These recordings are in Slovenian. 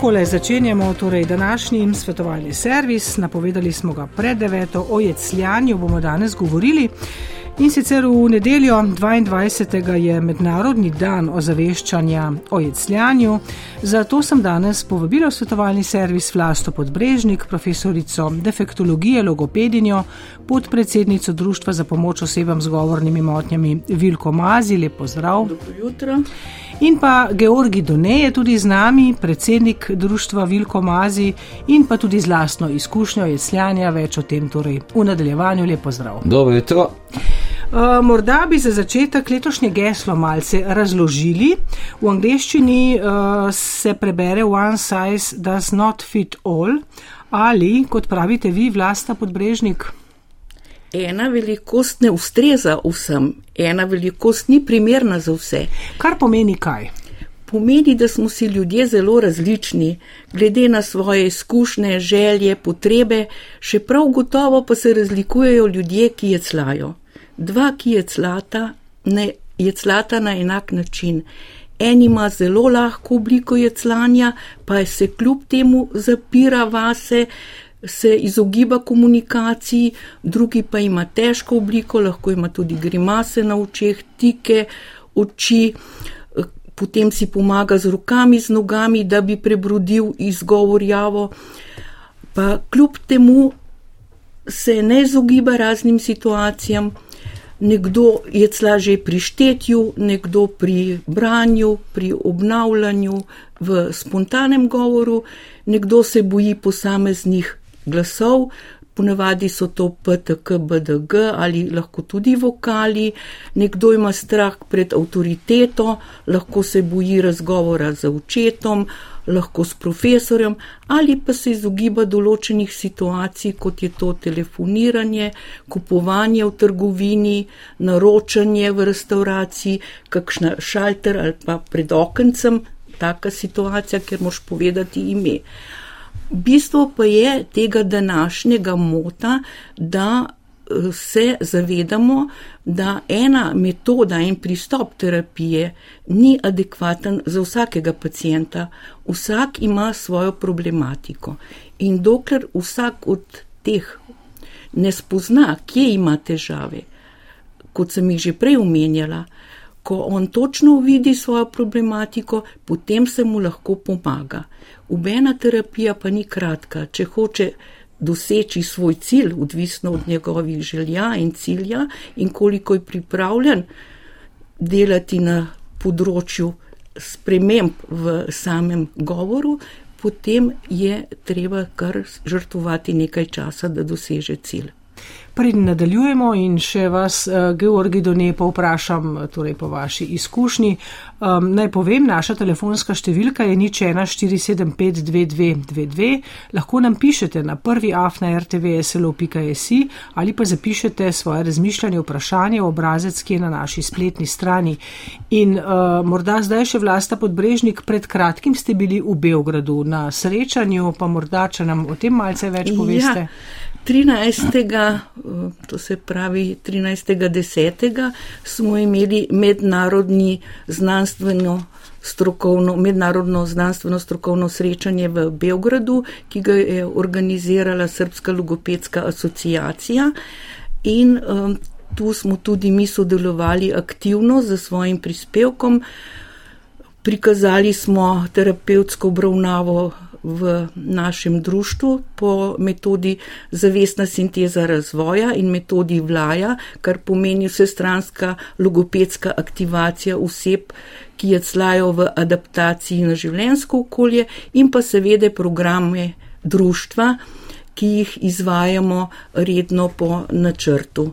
takole začenjamo torej današnji svetovalni servis. Napovedali smo ga pred deveto, o jecljanju bomo danes govorili. In sicer v nedeljo 22. je mednarodni dan ozaveščanja o jecljanju. Zato sem danes povabila v svetovalni servis Vlasto Podbrežnik, profesorico defektologije, logopedinjo, podpredsednico Društva za pomoč osebam z govornimi motnjami Vilko Mazi. Lepo zdrav. Dobro jutro. In pa Georgi Done je tudi z nami, predsednik društva Vilko Mazi in pa tudi z lastno izkušnjo jecljanja, več o tem torej v nadaljevanju. Lepo zdrav. Dobro jutro. Uh, morda bi za začetek letošnje geslo malce razložili. V angleščini uh, se prebere One size does not fit all ali, kot pravite vi, vlasta podbrežnik. Ena velikost ne ustreza vsem, ena velikost ni primerna za vse. Kar pomeni kaj? Pomeni, da smo si ljudje zelo različni, glede na svoje izkušnje, želje, potrebe, še prav gotovo pa se razlikujejo ljudje, ki jeclajo dva, ki je clata, ne je clata na enak način. En ima zelo lahko obliko jeclanja, pa se kljub temu zapira vase, se izogiba komunikaciji, drugi pa ima težko obliko, lahko ima tudi grimase na očeh, tike oči, potem si pomaga z rokami, z nogami, da bi prebrodil izgovorjavo. Pa kljub temu se ne izogiba raznim situacijam nekdo je cla že pri štetju, nekdo pri branju, pri obnavljanju, v spontanem govoru, nekdo se boji posameznih glasov, ponavadi so to PTK, BDG ali lahko tudi vokali, nekdo ima strah pred avtoriteto, lahko se boji razgovora z očetom, lahko s profesorjem ali pa se izogiba določenih situacij, kot je to telefoniranje, kupovanje v trgovini, naročanje v restauraciji, kakšna šalter ali pa pred okencem, taka situacija, ker moš povedati ime. Bistvo pa je tega današnjega mota, da se zavedamo, da ena metoda in pristop terapije ni adekvaten za vsakega pacijenta. Vsak ima svojo problematiko in dokler vsak od teh ne spozna, kje ima težave, kot sem jih že prej omenjala, ko on točno vidi svojo problematiko, potem se mu lahko pomaga. Ubena terapija pa ni kratka, če hoče doseči svoj cilj, odvisno od njegovih želja in cilja, in koliko je pripravljen delati na področju sprememb v samem govoru, potem je treba kar žrtvovati nekaj časa, da doseže cilj. Preden nadaljujemo in še vas, uh, Georgi Done, pa vprašam torej po vaši izkušnji. Um, naj povem, naša telefonska številka je nič 1475222. Lahko nam pišete na prvi af na rtvslo.si ali pa zapišete svoje razmišljanje, vprašanje, obrazec, ki je na naši spletni strani. In uh, morda zdaj še vlasta podbrežnik, pred kratkim ste bili v Beogradu na srečanju, pa morda, če nam o tem malce več poveste. Ja. 13. to se pravi 13.10. smo imeli mednarodni znanstveno strokovno, mednarodno znanstveno strokovno srečanje v Beogradu, ki ga je organizirala Srpska logopedska asociacija in um, tu smo tudi mi sodelovali aktivno z svojim prispevkom. Prikazali smo terapevtsko obravnavo v našem društvu po metodi zavestna sinteza razvoja in metodi vlaja, kar pomeni vsestranska logopedska aktivacija oseb, ki je clajo v adaptaciji na življensko okolje in pa seveda programe društva, ki jih izvajamo redno po načrtu.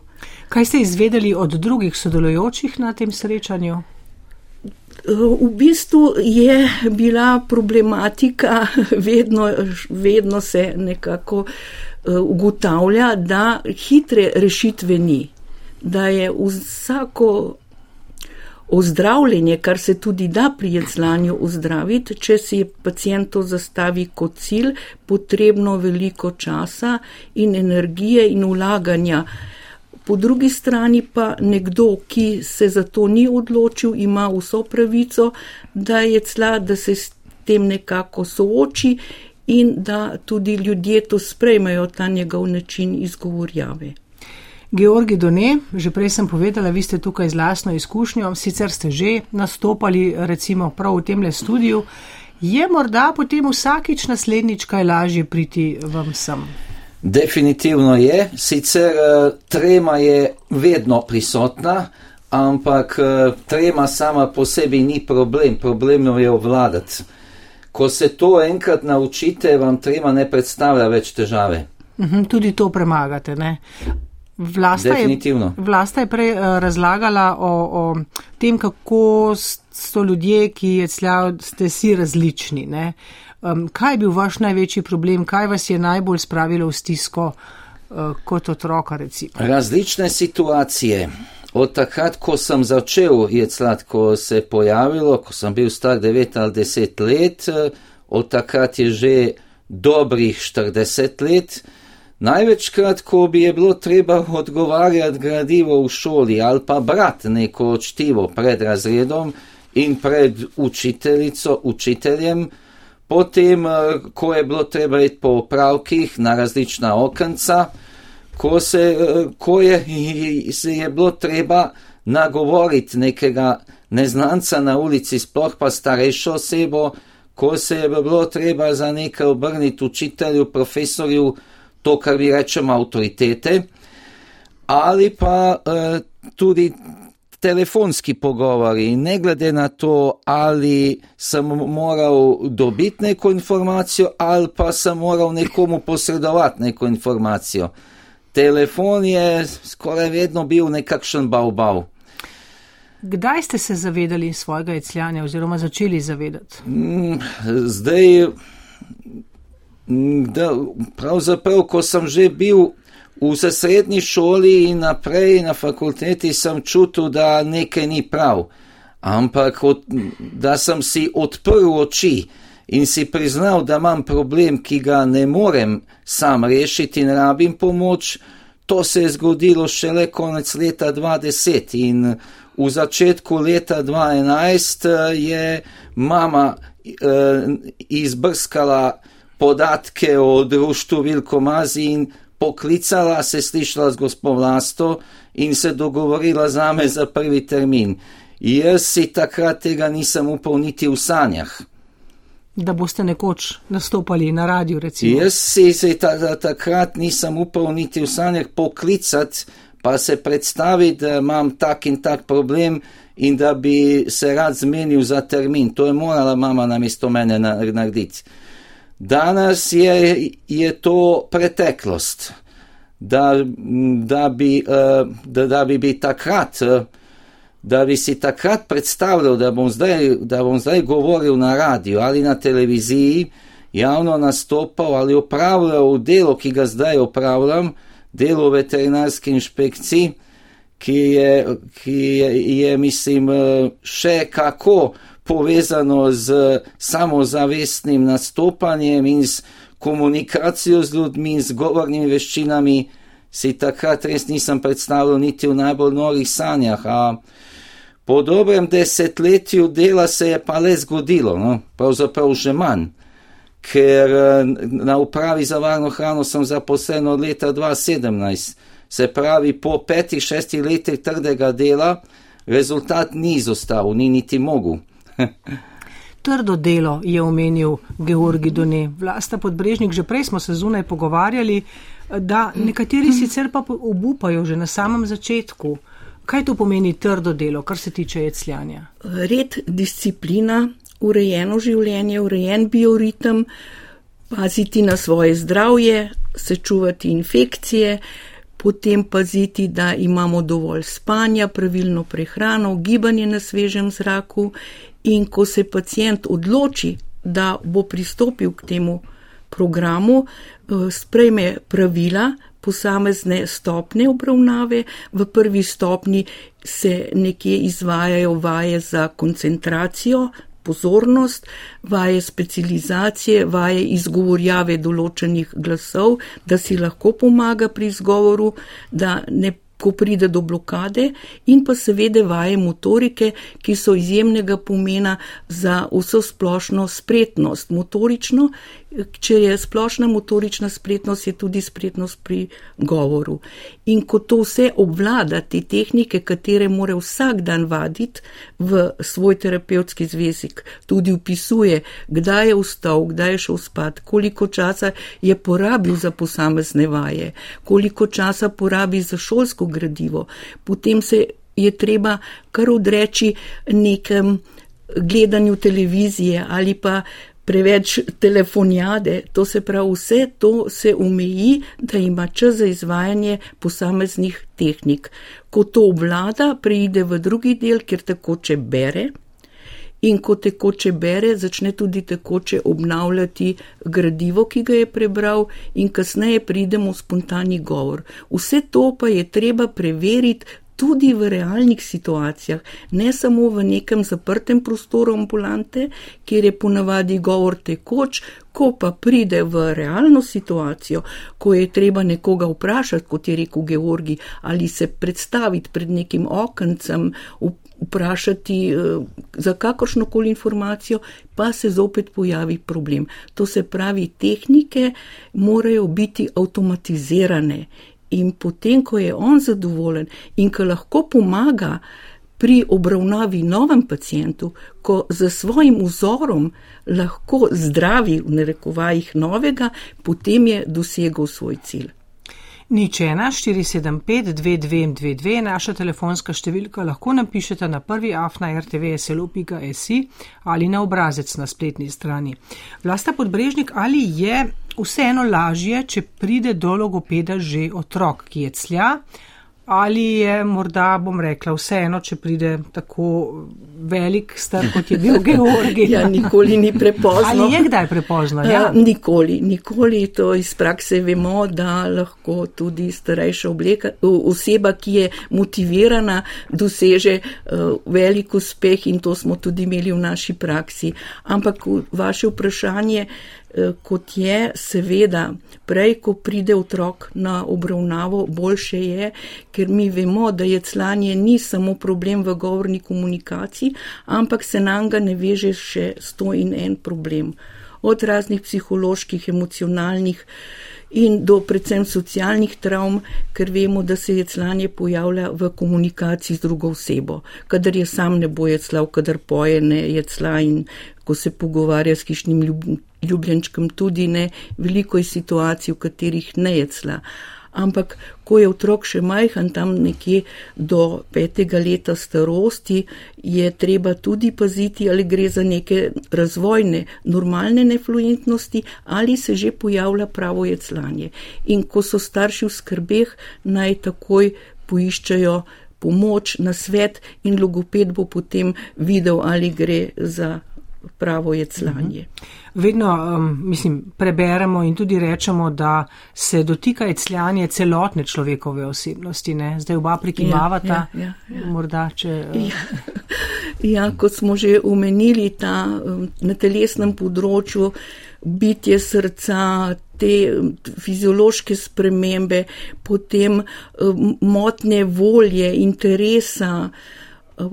Kaj ste izvedeli od drugih sodelujočih na tem srečanju? V bistvu je bila problematika, vedno, vedno se nekako eh, ugotavlja, da hitre rešitve ni, da je vsako ozdravljenje, kar se tudi da pri jeclanju ozdraviti, če si pacijent to zastavi kot cilj, potrebno veliko časa in energije in ulaganja po drugi strani pa nekdo, ki se za to ni odločil, ima vso pravico, da je cla, da se tem nekako sooči in da tudi ljudje to sprejmejo, ta njegov način izgovorjave. Georgi Done, že prej sem povedala, vi ste tukaj z lasno izkušnjo, sicer ste že nastopali recimo prav v tem le studiu, je morda potem vsakič naslednjič kaj lažje priti vam sem? Definitivno je, sicer eh, trema je vedno prisotna, ampak eh, trema sama po sebi ni problem, problem je obvladati. Ko se to enkrat naučite, vam trema ne predstavlja več težave. Mhm, tudi to premagate, ne? Vlasta Definitivno. Je, vlasta je prej uh, razlagala o, o tem, kako so ljudje, ki je cljajo, ste si različni. Um, kaj je bil vaš največji problem, kaj vas je najbolj spravilo v stisko uh, kot otroka? Recimo? Različne situacije. Od takrat, ko sem začel jeclat, ko se je pojavilo, ko sem bil star 9 ali 10 let, eh, od takrat je že dobrih 40 let. Največkrat, ko bi je bilo treba odgovarjati gradivo v šoli ali pa brati neko čtivo pred razredom in pred učiteljico, učiteljem, potem, eh, ko je bilo treba iti po opravkih na različna okenca, ko, se, eh, ko je, se je bilo treba nagovoriti nekega neznanca na ulici, sploh pa starejšo osebo, ko se je bilo treba za nekaj obrniti učitelju, profesorju, to, kar mi rečemo, avtoritete, ali pa uh, tudi telefonski pogovori. Ne glede na to, ali sem moral dobiti neko informacijo, ali pa sem moral nekomu posredovati neko informacijo. Telefon je skoraj vedno bil nekakšen bav-bav. Kdaj ste se zavedali svojega jecljanja oziroma začeli zavedati? Mm, zdaj, da, pravzaprav, ko sem že bil v srednji šoli in naprej na fakulteti, sem čutil, da nekaj ni prav. Ampak, od, da sem si odprl oči in si priznal, da imam problem, ki ga ne morem sam rešiti in rabim pomoč, to se je zgodilo šele konec leta 2010 in v začetku leta 2011 je mama eh, izbrskala podatke o društvu Vilkomazi in poklicala se slišala z gospod Vlasto in se dogovorila za me za prvi termin. Jaz si takrat tega nisem upal niti v sanjah. Da boste nekoč nastopali na radiju, recimo. Jaz si se ta, ta, takrat nisem upal niti v sanjah poklicati, pa se predstaviti, da imam tak in tak problem in da bi se rad zmenil za termin. To je morala mama namesto mene narediti. Danes je, je to preteklost, da, da, bi, eh, da, da bi bi takrat, eh, da bi si takrat predstavljal, da bom, zdaj, da bom zdaj govoril na radiju ali na televiziji, javno nastopal ali upravljal delo, ki ga zdaj upravljam, delo veterinarske inšpekcije, ki je, ki je, je mislim, eh, še kako povezano z samozavestnim nastopanjem in s komunikacijo z ljudmi z govornimi veščinami, si takrat res nisem predstavljal niti v najbolj norih sanjah. A po dobrem desetletju dela se je pa le zgodilo, no? pravzaprav že manj. Ker na upravi za varno hrano sem zaposlen od leta 2017, se pravi po petih, šestih letih trdega dela, rezultat ni izostal, ni niti mogel. Trdo delo je omenil Georgi Done. Vlasta podbrežnik, že prej smo se zunaj pogovarjali, da nekateri sicer pa obupajo že na samem začetku. Kaj to pomeni trdo delo, kar se tiče jecljanja? Red, disciplina, urejeno življenje, urejen bioritem, paziti na svoje zdravje, se čuvati infekcije, potem paziti, da imamo dovolj spanja, pravilno prehrano, gibanje na svežem zraku In ko se pacijent odloči, da bo pristopil k temu programu, eh, sprejme pravila, posamezne stopne obravnave. V prvi stopni se nekje izvajajo vaje za koncentracijo, pozornost, vaje specializacije, vaje izgovorjave določenih glasov, da si lahko pomaga pri izgovoru, da ne ko pride do blokade, in pa seveda vaje motorike, ki so izjemnega pomena za vso splošno spretnost. Motorično, če je splošna motorična spretnost, je tudi spretnost pri govoru. In ko to vse obvlada, te tehnike, katere mora vsak dan vaditi v svoj terapevtski zvezik, tudi upisuje, kdaj je vstal, kdaj je šel spat, koliko časa je porabil za posamezne vaje, koliko časa porabi za šolsko gradivo, potem se je treba kar odreči nekem gledanju televizije ali pa preveč telefonjade, to se pravi, vse to se umeji, da ima čas za izvajanje posameznih tehnik. Ko to obvlada, preide v drugi del, kjer tekoče bere. In ko tekoče bere, začne tudi tekoče obnavljati gradivo, ki ga je prebral, in kasneje pridemo v spontani govor. Vse to pa je treba preveriti tudi v realnih situacijah, ne samo v nekem zaprtem prostoru ambulante, kjer je ponavadi govor tekoč, ko pa pride v realno situacijo, ko je treba nekoga vprašati, kot je rekel Georgi, ali se predstaviti pred nekim okencem, vprašati eh, za kakršno koli informacijo, pa se zopet pojavi problem. To se pravi, tehnike morajo biti avtomatizirane in potem, ko je on zadovoljen in ko lahko pomaga pri obravnavi novem pacijentu, ko za svojim vzorom lahko zdravi v narekovajih novega, potem je dosegel svoj cilj. Nič ena, 475, 2222, naša telefonska številka lahko napišete na prvi afna rtv.slo.si ali na obrazec na spletni strani. Vlasta podbrežnik, ali je vseeno lažje, če pride do logopeda že otrok, ki je clja, ali je morda, bom rekla, vseeno, če pride tako velik star, kot je bil Georgi. ja, nikoli ni prepozno. Ali je kdaj prepozno? Ja, ja nikoli, nikoli to iz prakse vemo, da lahko tudi starejša obleka, oseba, ki je motivirana, doseže uh, velik uspeh in to smo tudi imeli v naši praksi. Ampak vaše vprašanje, uh, kot je, seveda, prej, ko pride otrok na obravnavo, boljše je, ker mi vemo, da je clanje ni samo problem v govorni komunikaciji, ampak se nam ga ne veže še sto in en problem. Od raznih psiholoških, emocionalnih in do predvsem socialnih travm, ker vemo, da se jeclanje pojavlja v komunikaciji z drugo osebo. Kadar je sam ne bo jeclal, kadar poje ne jecla in ko se pogovarja s hišnim ljubljenčkom, tudi ne, veliko je situacij, v katerih ne jecla. Ampak, ko je otrok še majhen, tam nekje do petega leta starosti, je treba tudi paziti, ali gre za neke razvojne, normalne nefluentnosti, ali se že pojavlja pravo jeclanje. In ko so starši v skrbeh, naj takoj poiščajo pomoč na svet in logoped bo potem videl, ali gre za pravo jeclanje. Mhm. Vedno, um, mislim, preberemo in tudi rečemo, da se dotika jecljanje celotne človekove osebnosti. Ne? Zdaj oba prikimavata, ja, ja, ja, ja. morda če. Uh... Ja. ja, kot smo že omenili, ta um, na telesnem področju bitje srca, te um, fiziološke spremembe, potem um, motne volje, interesa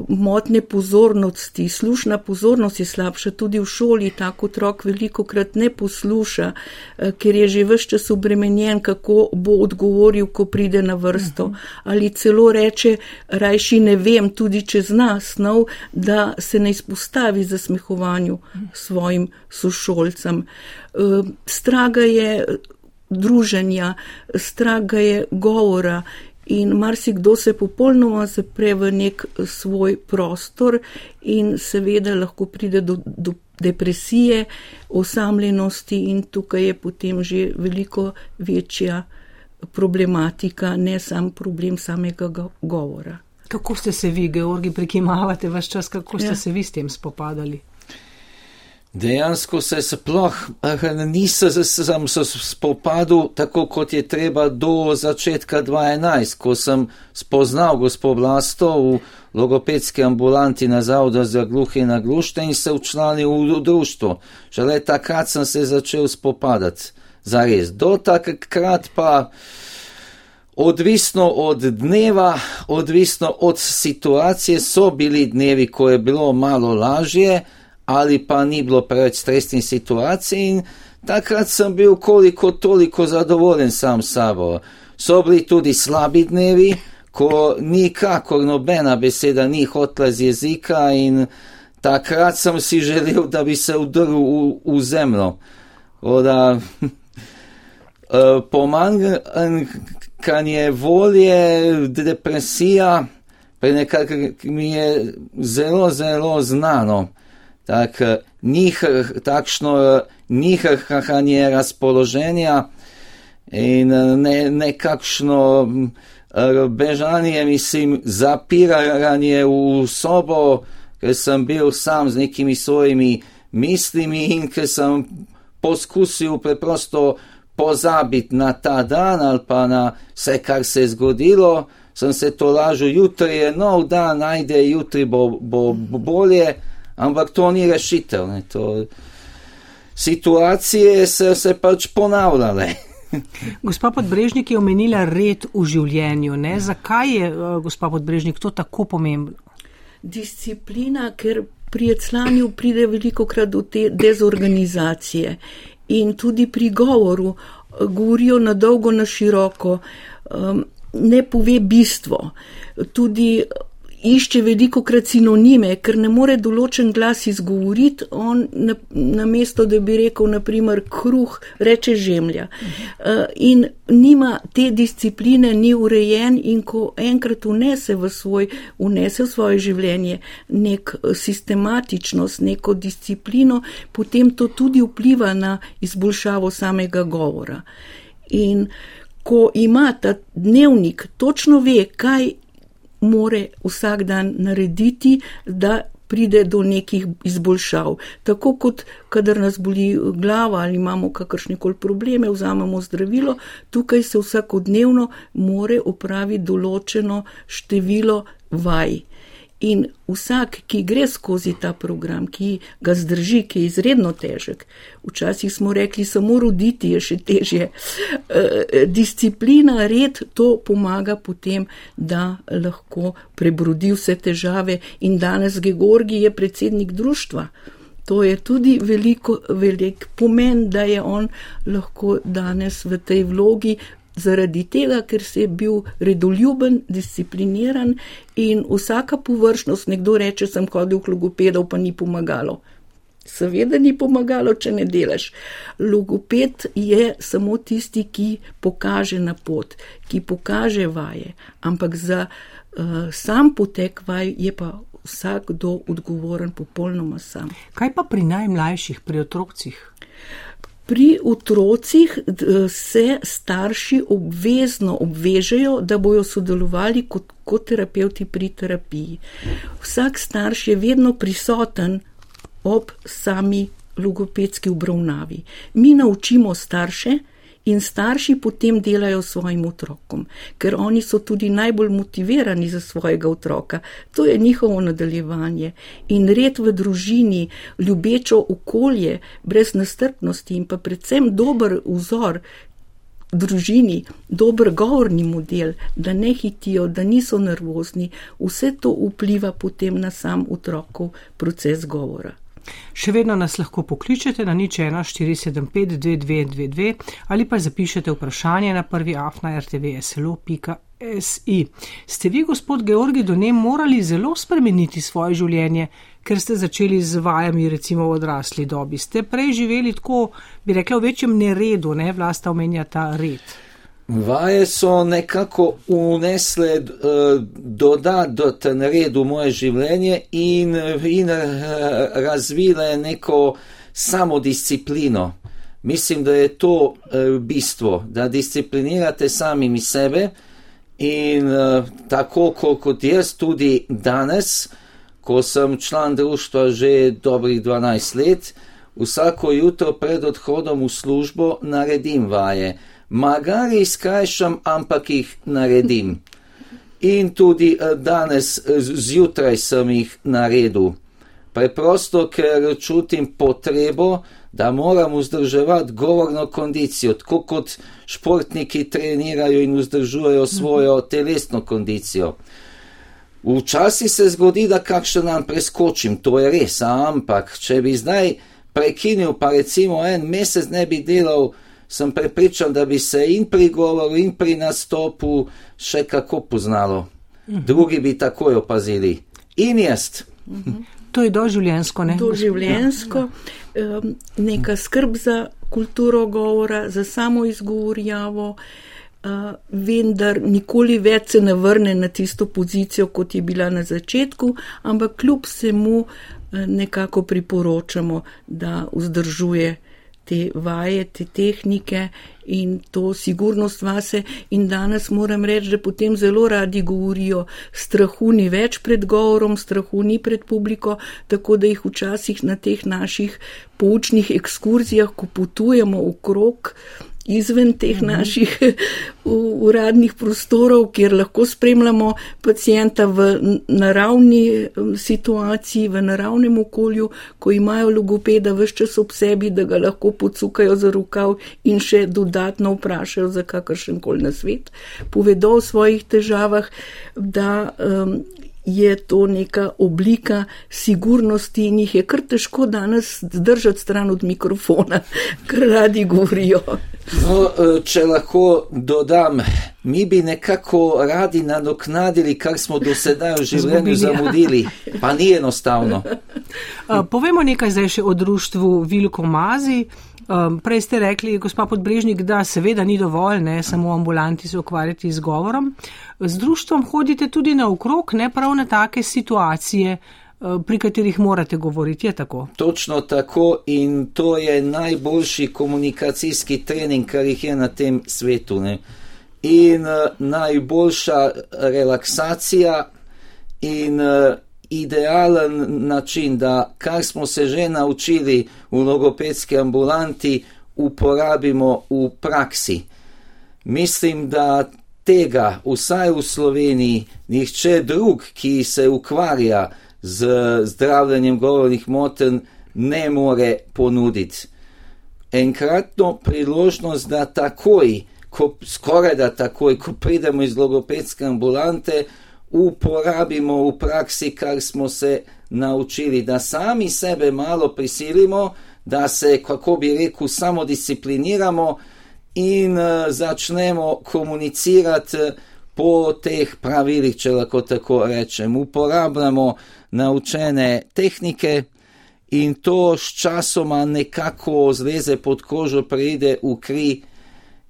motne pozornosti, slušna pozornost je slabša, tudi v šoli tako otrok veliko krat ne posluša, eh, ker je že vse čas obremenjen, kako bo odgovoril, ko pride na vrsto. Mhm. Ali celo reče, rajši ne vem, tudi če zna snov, da se ne izpostavi za smehovanju svojim sošolcem. Eh, straga je druženja, straga je govora in marsikdo se popolnoma zapre v nek svoj prostor in seveda lahko pride do, do depresije, osamljenosti in tukaj je potem že veliko večja problematika, ne sam problem samega govora. Kako ste se vi, Georgi, prikimavate vaš čas, kako ste ja. se vi s tem spopadali? Dejansko se sploh nisem se spopadal tako, kot je treba do začetka 2011, ko sem spoznal gospod Vlasto v logopedski ambulanti na Zavodu za gluhe in naglušte in se učlanil v društvo. Šele takrat sem se začel spopadati. Zares, do takrat pa Odvisno od dneva, odvisno od situacije, so bili dnevi, ko je bilo malo lažje, ali pa ni bilo preveč stresnih situacij, in takrat sem bil koliko toliko zadovoljen sam s sabo. So bili tudi slabi dnevi, ko nikakor nobena beseda ni hotla z jezika, in takrat sem si želel, da bi se udrl v, v zemljo. Oda, eh, Pomanjkanje volje, depresija, pa nekako mi je zelo, zelo znano. Tak, njih, takšno nihanje razpoloženja in ne, nekakšno bežanje, mislim, zapiranje v sobo, ker sem bil sam z nekimi svojimi mislimi in ker sem poskusil preprosto pozabiti na ta dan ali pa na vse, kar se je zgodilo, sem se to lažil, jutri je nov dan, najde, jutri bo, bo, bo bolje, ampak to ni rešitev. Ne, to, situacije so se pač ponavljale. Gospa Podbrežnik je omenila red v življenju. Ne? Zakaj je, uh, gospa Podbrežnik, to tako pomembno? Disciplina, ker pri jeclanju pride veliko krat do te dezorganizacije in tudi pri govoru uh, govorijo na dolgo, na široko, um, ne pove bistvo. Tudi išče veliko krat sinonime, ker ne more določen glas izgovoriti, on na, na mesto, da bi rekel, naprimer, kruh, reče žemlja. Uh, in nima te discipline, ni urejen in ko enkrat unese v, svoj, unese v svoje življenje nek sistematičnost, neko disciplino, potem to tudi vpliva na izboljšavo samega govora. In ko ima ta dnevnik, točno ve, kaj more vsak dan narediti, da pride do nekih izboljšav. Tako kot kadar nas boli glava ali imamo kakršne koli probleme, vzamemo zdravilo, tukaj se vsakodnevno more opraviti določeno število vaj. In vsak, ki gre skozi ta program, ki ga zdrži, ki je izredno težek, včasih smo rekli, samo roditi je še težje. Eh, disciplina, red, to pomaga potem, da lahko prebrodi vse težave. In danes Georgi je predsednik društva. To je tudi veliko, velik pomen, da je on lahko danes v tej vlogi zaradi tega, ker se je bil redoljuben, discipliniran in vsaka površnost, nekdo reče, sem hodil k logopedov, pa ni pomagalo. Seveda ni pomagalo, če ne delaš. Logoped je samo tisti, ki pokaže na pot, ki pokaže vaje, ampak za uh, sam potek vaj je pa vsakdo odgovoren popolnoma sam. Kaj pa pri najmlajših, pri otrocih? Pri otrocih se starši obvezno obvežejo, da bojo sodelovali kot, kot terapeuti pri terapiji. Vsak starš je vedno prisoten ob sami logopedski obravnavi. Mi naučimo starše, in starši potem delajo s svojim otrokom, ker oni so tudi najbolj motivirani za svojega otroka. To je njihovo nadaljevanje in red v družini, ljubečo okolje, brez nastrpnosti in pa predvsem dober vzor. Družini, dober govorni model, da ne hitijo, da niso nervozni, vse to vpliva potem na sam otrokov proces govora. Še vedno nas lahko pokličete na nič 1475-2222 ali pa zapišete vprašanje na prvi afna rtvslo.si. Ste vi, gospod Georgi, do nje morali zelo spremeniti svoje življenje, ker ste začeli z vajami recimo v odrasli dobi? Ste prej živeli tako, bi rekla, v večjem neredu, ne vlasta omenja ta red. Vaje so nekako unesle uh, dodaten red v moje življenje in, in uh, razvile neko samodisciplino. Mislim, da je to uh, bistvo, da disciplinirate samimi sebe in tako kot jaz tudi danes, ko sem član društva že dobrih 12 let, vsako jutro pred odhodom v službo naredim vaje magari skrajšam, ampak jih naredim. In tudi eh, danes eh, zjutraj sem jih naredil. Preprosto, ker čutim potrebo, da moram vzdrževati govorno kondicijo, tako kot športniki trenirajo in vzdržujejo svojo telesno kondicijo. Včasih se zgodi, da kakšen dan preskočim, to je res, ampak če bi zdaj prekinil, pa recimo en mesec ne bi delal, sem prepričan, da bi se in pri govoru, in pri nastopu še kako poznalo. Drugi bi takoj opazili. In jaz. To je doživljensko, ne? Doživljensko, ja. neka skrb za kulturo govora, za samo izgovorjavo vendar nikoli več se ne vrne na tisto pozicijo, kot je bila na začetku, ampak kljub vsemu uh, nekako priporočamo, da vzdržuje te vaje, te tehnike in to sigurnost vase. In danes moram reči, da potem zelo radi govorijo, strahu ni več pred govorom, strahu ni pred publiko, tako da jih včasih na teh naših poučnih ekskurzijah, ko potujemo okrog, izven teh mhm. naših uradnih prostorov, kjer lahko spremljamo pacijenta v naravni situaciji, v naravnem okolju, ko imajo logopeda vse čas ob sebi, da ga lahko pocukajo za rokav in še dodatno vprašajo za kakršen koli nasvet, povedo o svojih težavah, da um, je to neka oblika sigurnosti in jih je kar težko danes zdržati stran od mikrofona, ker radi govorijo. No, e, če lahko dodam, mi bi nekako radi nadoknadili, kar smo do sedaj v življenju zamudili, pa ni enostavno. Povemo nekaj zdaj še o društvu Vilko Mazi. Um, prej ste rekli, gospa Podbrežnik, da seveda ni dovolj, ne samo ambulanti se ukvarjati z govorom. Z društvom hodite tudi naokrog, ne prav na take situacije, uh, pri katerih morate govoriti. Je tako? Točno tako in to je najboljši komunikacijski trening, kar jih je na tem svetu. Ne? In uh, najboljša relaksacija in uh, idealen način, da kar smo se že naučili v logopedski ambulanti, uporabimo v praksi. Mislim, da tega vsaj v Sloveniji nihče drug, ki se ukvarja z zdravljenjem govornih moten, ne more ponuditi. Enkratno priložnost, da takoj, ko, skoraj da takoj, ko pridemo iz logopedske ambulante, uporabimo v praksi, kar smo se naučili, da sami sebe malo prisilimo, da se, kako bi rekel, samo discipliniramo in uh, začnemo komunicirati eh, po teh pravilih, če lahko tako rečem. Uporabljamo naučene tehnike in to s časoma nekako zleze pod kožo, pride v kri.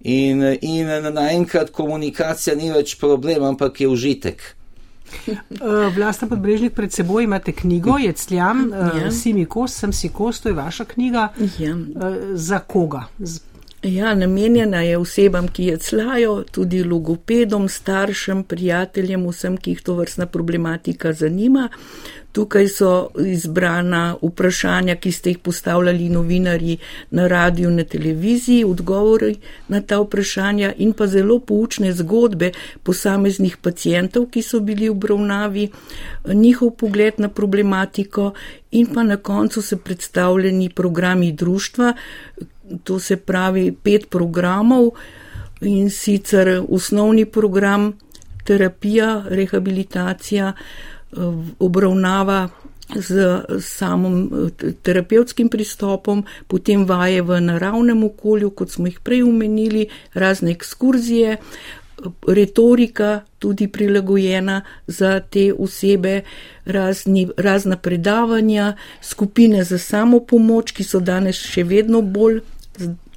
In, in naenkrat komunikacija ni več problem, ampak je užitek. Eh, Vlasta podbrežnik pred seboj imate knjigo, je cljam, eh, ja. si mi kos, sem si kos, to je vaša knjiga. Ja. Eh, za koga? Ja, namenjena je osebam, ki je clajo, tudi logopedom, staršem, prijateljem, vsem, ki jih to vrstna problematika zanima. Tukaj so izbrana vprašanja, ki ste jih postavljali novinarji na radiju, na televiziji, odgovori na ta vprašanja in pa zelo poučne zgodbe posameznih pacijentov, ki so bili v obravnavi, njihov pogled na problematiko in pa na koncu se predstavljeni programi društva, to se pravi pet programov in sicer osnovni program, terapija, rehabilitacija, obravnava z samim terapevtskim pristopom, potem vaje v naravnem okolju, kot smo jih prej omenili, razne ekskurzije, retorika tudi prilagojena za te osebe, razni, razna predavanja, skupine za samo pomoč, ki so danes še vedno bolj,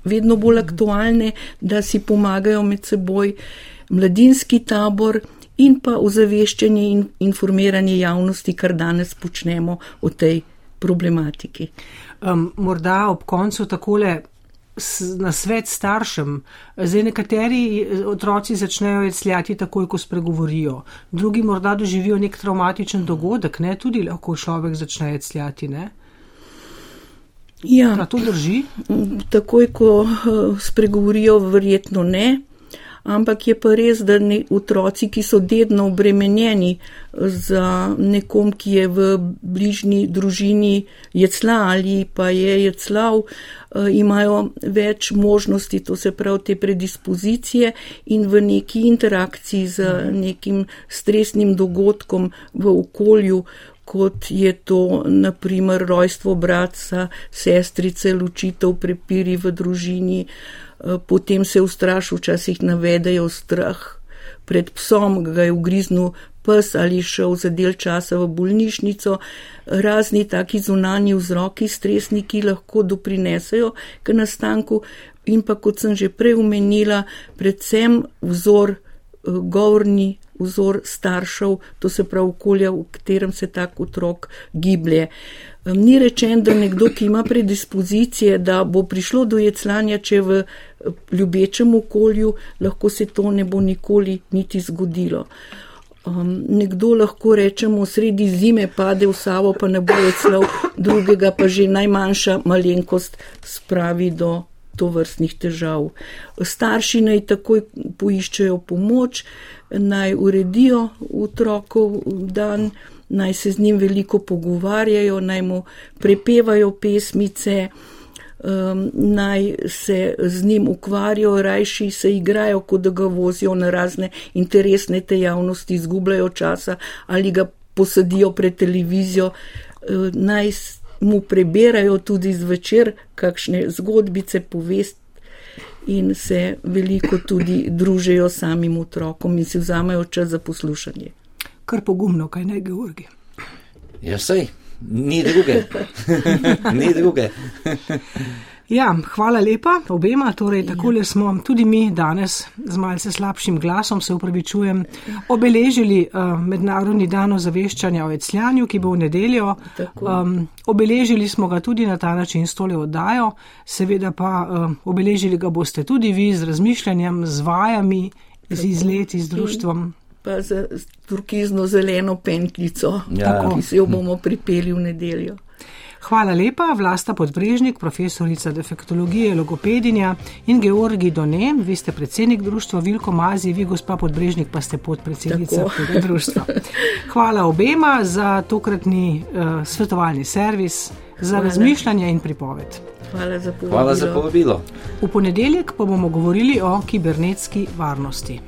vedno bolj aktualne, da si pomagajo med seboj, mladinski tabor, in pa ozaveščanje in informiranje javnosti, kar danes počnemo o tej problematiki. Um, morda ob koncu takole na svet staršem. Zdaj nekateri eh, otroci začnejo jecljati takoj, ko spregovorijo, drugi morda doživijo nek traumatičen dogodek, ne? tudi lahko človek začne jecljati. Ne? Ja, to drži. Takoj, ko eh, spregovorijo, verjetno ne ampak je pa res, da ne, otroci, ki so dedno obremenjeni za nekom, ki je v bližnji družini jecla ali pa je jeclav, eh, imajo več možnosti, to se pravi te predispozicije in v neki interakciji z nekim stresnim dogodkom v okolju, kot je to naprimer rojstvo bratca, sestrice, ločitev, prepiri v družini, eh, potem se ustraš, včasih navedejo strah. Pred psom, ga je ugriznil pes ali šel za del časa v bolnišnico, razni taki zunani vzroki, stresniki lahko doprinesejo k nastanku. In pa, kot sem že prej omenila, predvsem vzor eh, govorni vzor staršev, to se pravi okolja, v katerem se tak otrok giblje. Ni rečen, da nekdo, ki ima predispozicije, da bo prišlo do jeclanja, če v ljubečem okolju, lahko se to ne bo nikoli niti zgodilo. Um, nekdo lahko rečemo, sredi zime pade v savo, pa ne bo jeclal, drugega pa že najmanjša malenkost spravi do to vrstnih težav. Starši naj takoj poiščejo pomoč, naj uredijo otrokov dan, naj se z njim veliko pogovarjajo, naj mu prepevajo pesmice, um, naj se z njim ukvarjajo, rajši se igrajo, kot da ga vozijo na razne interesne dejavnosti, izgubljajo časa ali ga posadijo pred televizijo, uh, naj mu preberajo tudi zvečer kakšne zgodbice, povest in se veliko tudi družijo samim otrokom in si vzamejo čas za poslušanje. Kar pogumno, kaj ne, Georgi. Ja, sej, ni druge. ni druge. Ja, hvala lepa obema. Torej, takole smo tudi mi danes z malce slabšim glasom, se upravičujem, obeležili uh, Mednarodni dan ozaveščanja o ecljanju, ki bo v nedeljo. Um, obeležili smo ga tudi na ta način s tole oddajo, seveda pa uh, obeležili ga boste tudi vi z razmišljanjem, z vajami, z izleti, z društvom. Pa z turkizno zeleno pentljico, ja. ki si jo bomo pripeli v nedeljo. Hvala lepa, vlasta podbrežnik, profesorica defektologije, logopedinja in Georgi Done, vi ste predsednik društva Vilko Mazi, vi gospa podbrežnik pa ste podpredsednica tega društva. Hvala obema za tokratni uh, svetovalni servis, za Hvala. razmišljanje in pripoved. Hvala za povabilo. Hvala za povabilo. V ponedeljek pa bomo govorili o kibernetski varnosti.